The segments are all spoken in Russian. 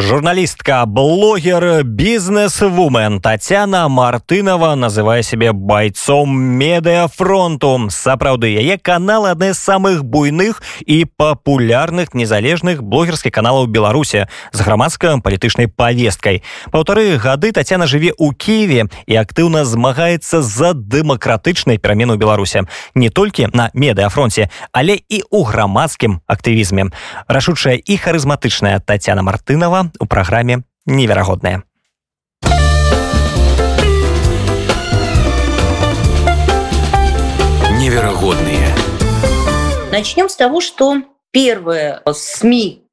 Журналістка, блогер, бізнес-вумен Тацяна Мартынова называе сябе байцом медыафронту. Сапраўды яе канал адны з самых буйных і папулярных незалежных блогерскіх каналаў Беларусі з грамадска-палітычнай павесткай. Паўтары гады Тацяна жыве ў Киеве і актыўна змагаецца за дэмакратычнай перамену Беларуся. Не толькі на медыафронце, але і ў грамадскім актывізме. Рашучая і харызматычная Тацяна Мартынова у праграме неверагодная. Невероятные. Начнем с того, что первые СМИ,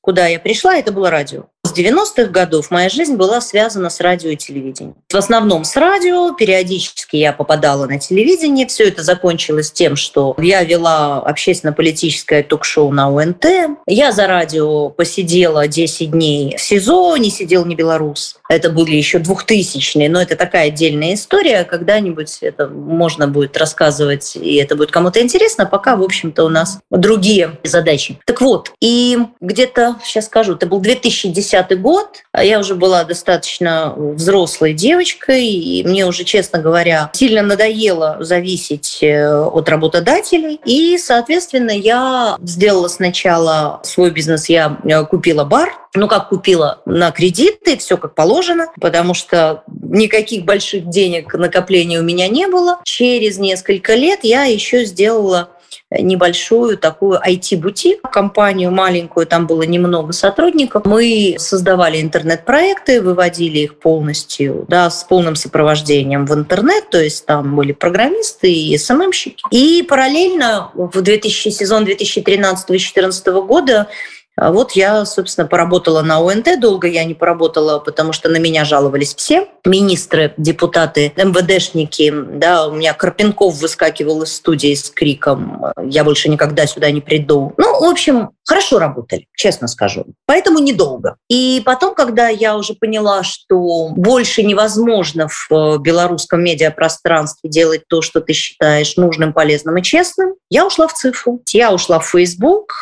куда я пришла, это было радио. С 90-х годов моя жизнь была связана с радио и телевидением. В основном с радио, периодически я попадала на телевидение. Все это закончилось тем, что я вела общественно-политическое ток-шоу на УНТ. Я за радио посидела 10 дней в СИЗО, не сидел не белорус. Это были еще 2000-е, но это такая отдельная история. Когда-нибудь это можно будет рассказывать, и это будет кому-то интересно. Пока, в общем-то, у нас другие задачи. Так вот, и где-то, сейчас скажу, это был 2010 2010 год. Я уже была достаточно взрослой девочкой, и мне уже, честно говоря, сильно надоело зависеть э, от работодателей. И, соответственно, я сделала сначала свой бизнес, я э, купила бар, ну, как купила на кредиты, все как положено, потому что никаких больших денег накопления у меня не было. Через несколько лет я еще сделала небольшую такую IT-бутик, компанию маленькую, там было немного сотрудников. Мы создавали интернет-проекты, выводили их полностью, да, с полным сопровождением в интернет, то есть там были программисты и СММщики. И параллельно в 2000, сезон 2013-2014 года а вот я, собственно, поработала на ОНТ. Долго я не поработала, потому что на меня жаловались все. Министры, депутаты, МВДшники. Да, у меня Карпенков выскакивал из студии с криком «Я больше никогда сюда не приду». Ну, в общем, хорошо работали, честно скажу. Поэтому недолго. И потом, когда я уже поняла, что больше невозможно в белорусском медиапространстве делать то, что ты считаешь нужным, полезным и честным, я ушла в цифру. Я ушла в Facebook,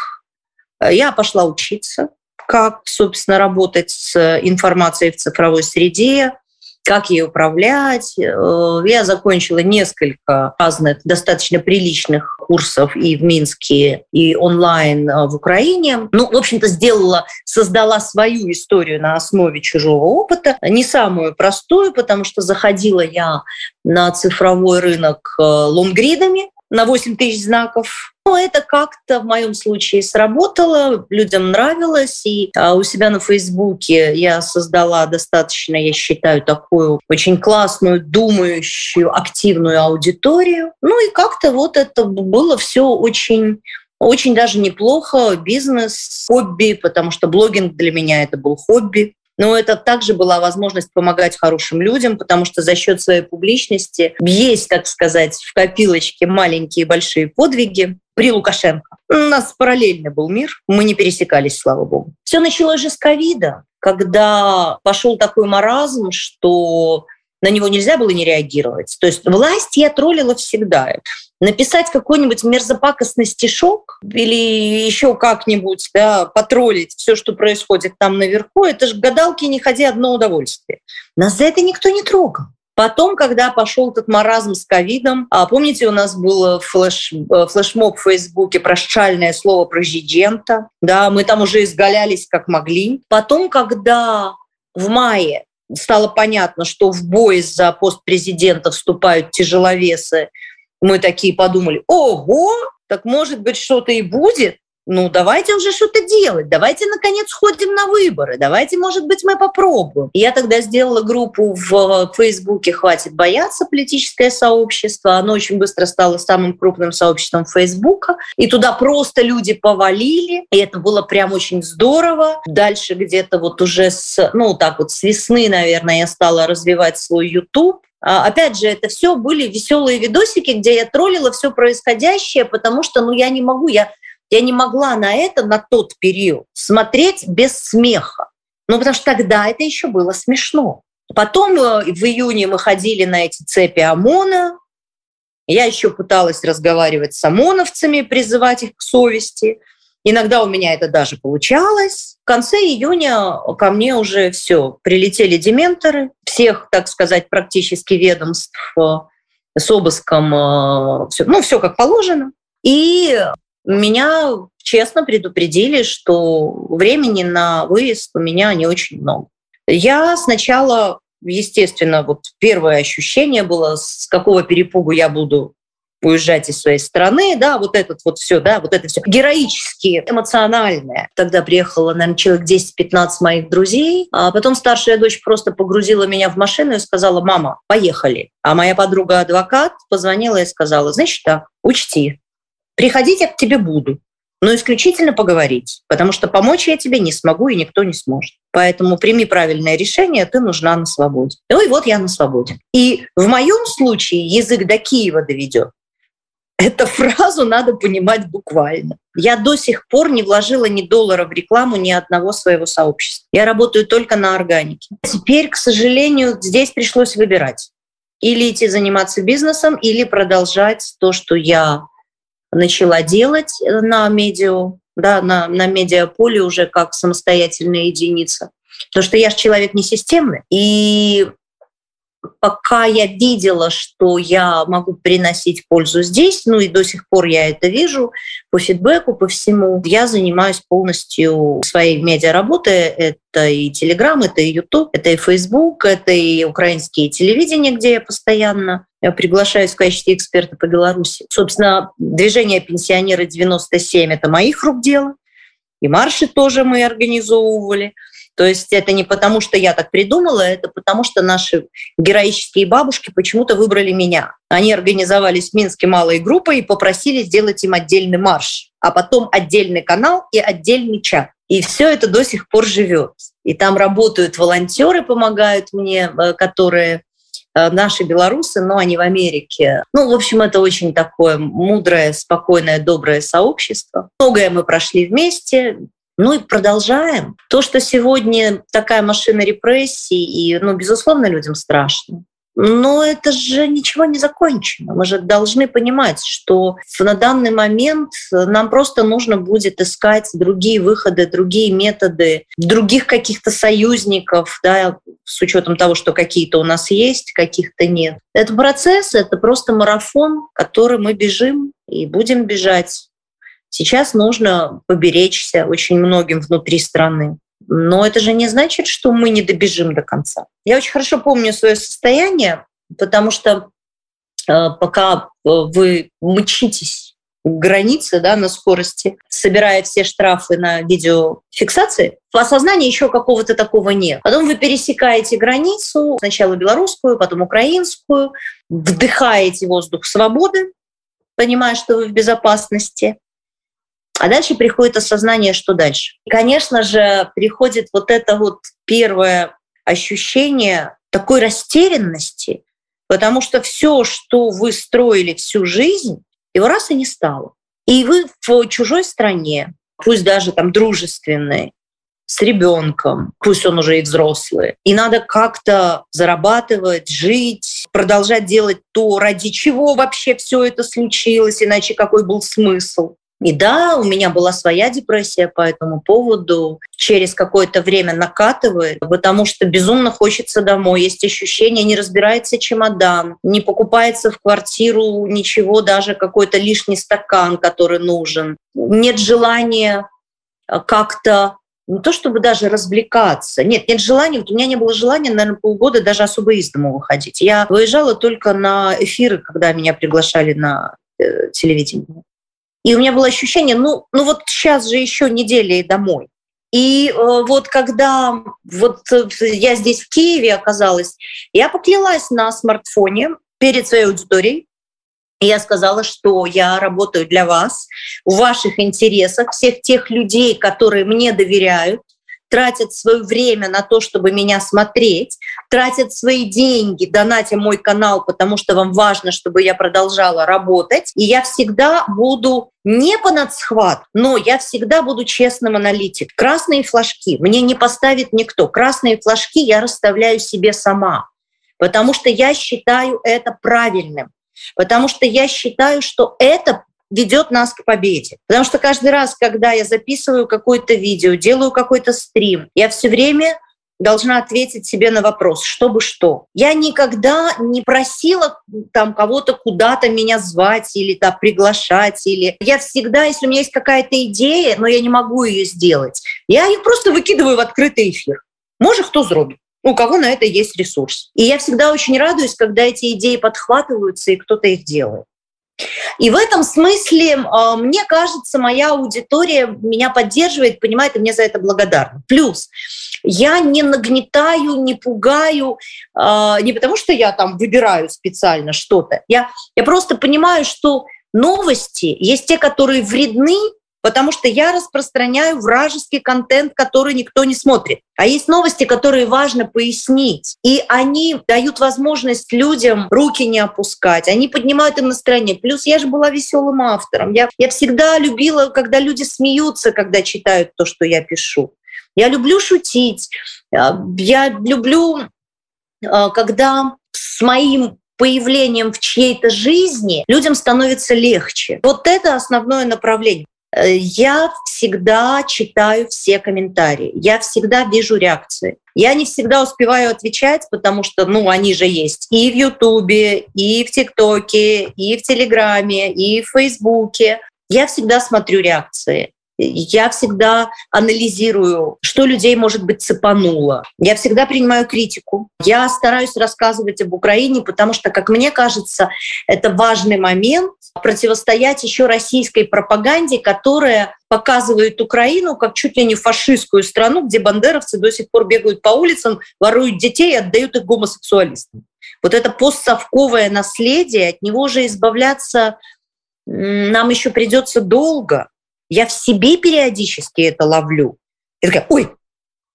я пошла учиться, как, собственно, работать с информацией в цифровой среде, как ей управлять. Э, я закончила несколько разных достаточно приличных курсов и в Минске, и онлайн э, в Украине. Ну, в общем-то, сделала, создала свою историю на основе чужого опыта. Не самую простую, потому что заходила я на цифровой рынок э, лонгридами, на 8 тысяч знаков. Но это как-то в моем случае сработало, людям нравилось. И а, у себя на Фейсбуке я создала достаточно, я считаю, такую очень классную, думающую, активную аудиторию. Ну и как-то вот это было все очень очень даже неплохо, бизнес, хобби, потому что блогинг для меня это был хобби. Но это также была возможность помогать хорошим людям, потому что за счет своей публичности есть, так сказать, в копилочке маленькие и большие подвиги при Лукашенко. У нас параллельно был мир, мы не пересекались, слава богу. Все началось же с ковида, когда пошел такой маразм, что на него нельзя было не реагировать. То есть власть я троллила всегда. Написать какой-нибудь мерзопакостный стишок или еще как-нибудь да, потроллить все, что происходит там наверху, это же гадалки не ходи одно удовольствие. Нас за это никто не трогал. Потом, когда пошел этот маразм с ковидом, а помните, у нас был флеш, э, флешмоб в Фейсбуке прощальное слово президента, да, мы там уже изгалялись как могли. Потом, когда в мае стало понятно, что в бой за пост президента вступают тяжеловесы, мы такие подумали, ого, так может быть что-то и будет ну давайте уже что-то делать, давайте наконец сходим на выборы, давайте, может быть, мы попробуем. я тогда сделала группу в Фейсбуке «Хватит бояться» политическое сообщество, оно очень быстро стало самым крупным сообществом Фейсбука, и туда просто люди повалили, и это было прям очень здорово. Дальше где-то вот уже с, ну так вот с весны, наверное, я стала развивать свой YouTube, а, Опять же, это все были веселые видосики, где я троллила все происходящее, потому что, ну, я не могу, я я не могла на это, на тот период, смотреть без смеха. Ну, потому что тогда это еще было смешно. Потом э, в июне мы ходили на эти цепи ОМОНа. Я еще пыталась разговаривать с ОМОНовцами, призывать их к совести. Иногда у меня это даже получалось. В конце июня ко мне уже все, прилетели дементоры всех, так сказать, практически ведомств э, с обыском, э, ну, все как положено. И меня честно предупредили, что времени на выезд у меня не очень много. Я сначала, естественно, вот первое ощущение было, с какого перепугу я буду уезжать из своей страны, да, вот этот вот все, да, вот это все героически, эмоциональное. Тогда приехало, наверное, человек 10-15 моих друзей, а потом старшая дочь просто погрузила меня в машину и сказала, мама, поехали. А моя подруга-адвокат позвонила и сказала, значит так, учти, приходить я к тебе буду, но исключительно поговорить, потому что помочь я тебе не смогу, и никто не сможет. Поэтому прими правильное решение, ты нужна на свободе. Ну и вот я на свободе. И в моем случае язык до Киева доведет. Эту фразу надо понимать буквально. Я до сих пор не вложила ни доллара в рекламу ни одного своего сообщества. Я работаю только на органике. Теперь, к сожалению, здесь пришлось выбирать. Или идти заниматься бизнесом, или продолжать то, что я начала делать на медиа, да, на, на медиаполе уже как самостоятельная единица. Потому что я же человек не системный. И пока я видела, что я могу приносить пользу здесь, ну и до сих пор я это вижу по фидбэку, по всему, я занимаюсь полностью своей медиаработой. Это и Телеграм, это и Ютуб, это и Фейсбук, это и украинские телевидения, где я постоянно я приглашаюсь в качестве эксперта по Беларуси. Собственно, движение «Пенсионеры 97» — это моих рук дело. И марши тоже мы организовывали. То есть это не потому, что я так придумала, это потому, что наши героические бабушки почему-то выбрали меня. Они организовались в Минске малой группой и попросили сделать им отдельный марш, а потом отдельный канал и отдельный чат. И все это до сих пор живет. И там работают волонтеры, помогают мне, э, которые э, наши белорусы, но они в Америке. Ну, в общем, это очень такое мудрое, спокойное, доброе сообщество. Многое мы прошли вместе, ну и продолжаем. То, что сегодня такая машина репрессий, и, ну, безусловно, людям страшно. Но это же ничего не закончено. Мы же должны понимать, что на данный момент нам просто нужно будет искать другие выходы, другие методы, других каких-то союзников, да, с учетом того, что какие-то у нас есть, каких-то нет. Это процесс, это просто марафон, который мы бежим и будем бежать. Сейчас нужно поберечься очень многим внутри страны. Но это же не значит, что мы не добежим до конца. Я очень хорошо помню свое состояние, потому что э, пока э, вы мчитесь к границе да, на скорости, собирая все штрафы на видеофиксации, в осознании еще какого-то такого нет. Потом вы пересекаете границу, сначала белорусскую, потом украинскую, вдыхаете воздух свободы, понимая, что вы в безопасности, а дальше приходит осознание, что дальше. И, конечно же, приходит вот это вот первое ощущение такой растерянности, потому что все, что вы строили всю жизнь, его раз и не стало. И вы в чужой стране, пусть даже там дружественной, с ребенком, пусть он уже и взрослый. И надо как-то зарабатывать, жить, продолжать делать то, ради чего вообще все это случилось, иначе какой был смысл. И да, у меня была своя депрессия по этому поводу. Через какое-то время накатывает, потому что безумно хочется домой. Есть ощущение, не разбирается чемодан, не покупается в квартиру ничего, даже какой-то лишний стакан, который нужен. Нет желания а, как-то не то чтобы даже развлекаться. Нет, нет желания. Вот у меня не было желания, наверное, полгода даже особо из дома выходить. Я выезжала только на эфиры, когда меня приглашали на э, телевидение. И у меня было ощущение, ну, ну вот сейчас же еще неделя и домой. И э, вот когда вот э, я здесь в Киеве оказалась, я поклялась на смартфоне перед своей аудиторией, и я сказала, что я работаю для вас, в ваших интересах, всех тех людей, которые мне доверяют, тратят свое время на то, чтобы меня смотреть, тратят свои деньги, донатя мой канал, потому что вам важно, чтобы я продолжала работать. И я всегда буду не по надсхват, но я всегда буду честным аналитик. Красные флажки мне не поставит никто. Красные флажки я расставляю себе сама, потому что я считаю это правильным, потому что я считаю, что это ведет нас к победе. Потому что каждый раз, когда я записываю какое-то видео, делаю какой-то стрим, я все время должна ответить себе на вопрос, чтобы что. Я никогда не просила там кого-то куда-то меня звать или там приглашать, или я всегда, если у меня есть какая-то идея, но я не могу ее сделать, я ее просто выкидываю в открытый эфир. Может, кто зробит у кого на это есть ресурс. И я всегда очень радуюсь, когда эти идеи подхватываются и кто-то их делает. И в этом смысле, а, мне кажется, моя аудитория меня поддерживает, понимает, и мне за это благодарна. Плюс я не нагнетаю, не пугаю, а, не потому что я там выбираю специально что-то. Я, я просто понимаю, что новости есть те, которые вредны, потому что я распространяю вражеский контент, который никто не смотрит. А есть новости, которые важно пояснить. И они дают возможность людям руки не опускать, они поднимают им настроение. Плюс я же была веселым автором. Я, я всегда любила, когда люди смеются, когда читают то, что я пишу. Я люблю шутить. А, я люблю, а, когда с моим появлением в чьей-то жизни людям становится легче. Вот это основное направление. Э, я всегда читаю все комментарии, я всегда вижу реакции. Я не всегда успеваю отвечать, потому что, ну, они же есть и в Ютубе, и в ТикТоке, и в Телеграме, и в Фейсбуке. Я всегда смотрю реакции. Я всегда анализирую, что людей, может быть, цепануло. Я всегда принимаю критику. Я стараюсь рассказывать об Украине, потому что, как мне кажется, это важный момент противостоять еще российской пропаганде, которая показывает Украину как чуть ли не фашистскую страну, где бандеровцы до сих пор бегают по улицам, воруют детей и отдают их гомосексуалистам. Вот это постсовковое наследие, от него же избавляться нам еще придется долго. Я в себе периодически это ловлю. Я такая, ой,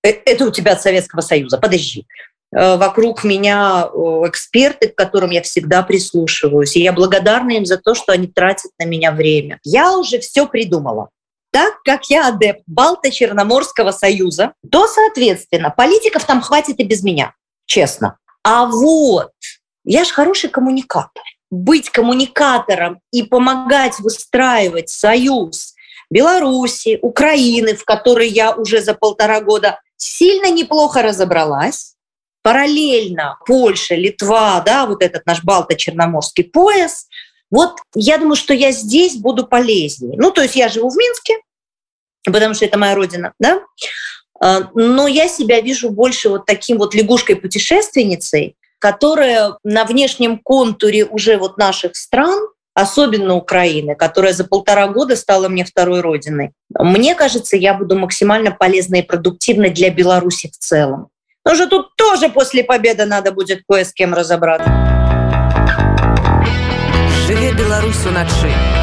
э, это у тебя от Советского Союза, подожди. Э, вокруг меня эксперты, к которым я всегда прислушиваюсь, и я благодарна им за то, что они тратят на меня время. Я уже все придумала. Так как я адепт Балто-Черноморского союза, то, соответственно, политиков там хватит и без меня, честно. А вот я же хороший коммуникатор. Быть коммуникатором и помогать выстраивать союз Беларуси, Украины, в которой я уже за полтора года сильно неплохо разобралась, параллельно Польша, Литва, да, вот этот наш Балто-Черноморский пояс, вот я думаю, что я здесь буду полезнее. Ну, то есть я живу в Минске, потому что это моя родина, да, а, но я себя вижу больше вот таким вот лягушкой-путешественницей, которая на внешнем контуре уже вот наших стран – особенно Украины, которая за полтора года стала мне второй родиной. Мне кажется, я буду максимально полезна и продуктивна для Беларуси в целом. Но же тут тоже после победы надо будет кое с кем разобраться. Живе Беларусь у начи.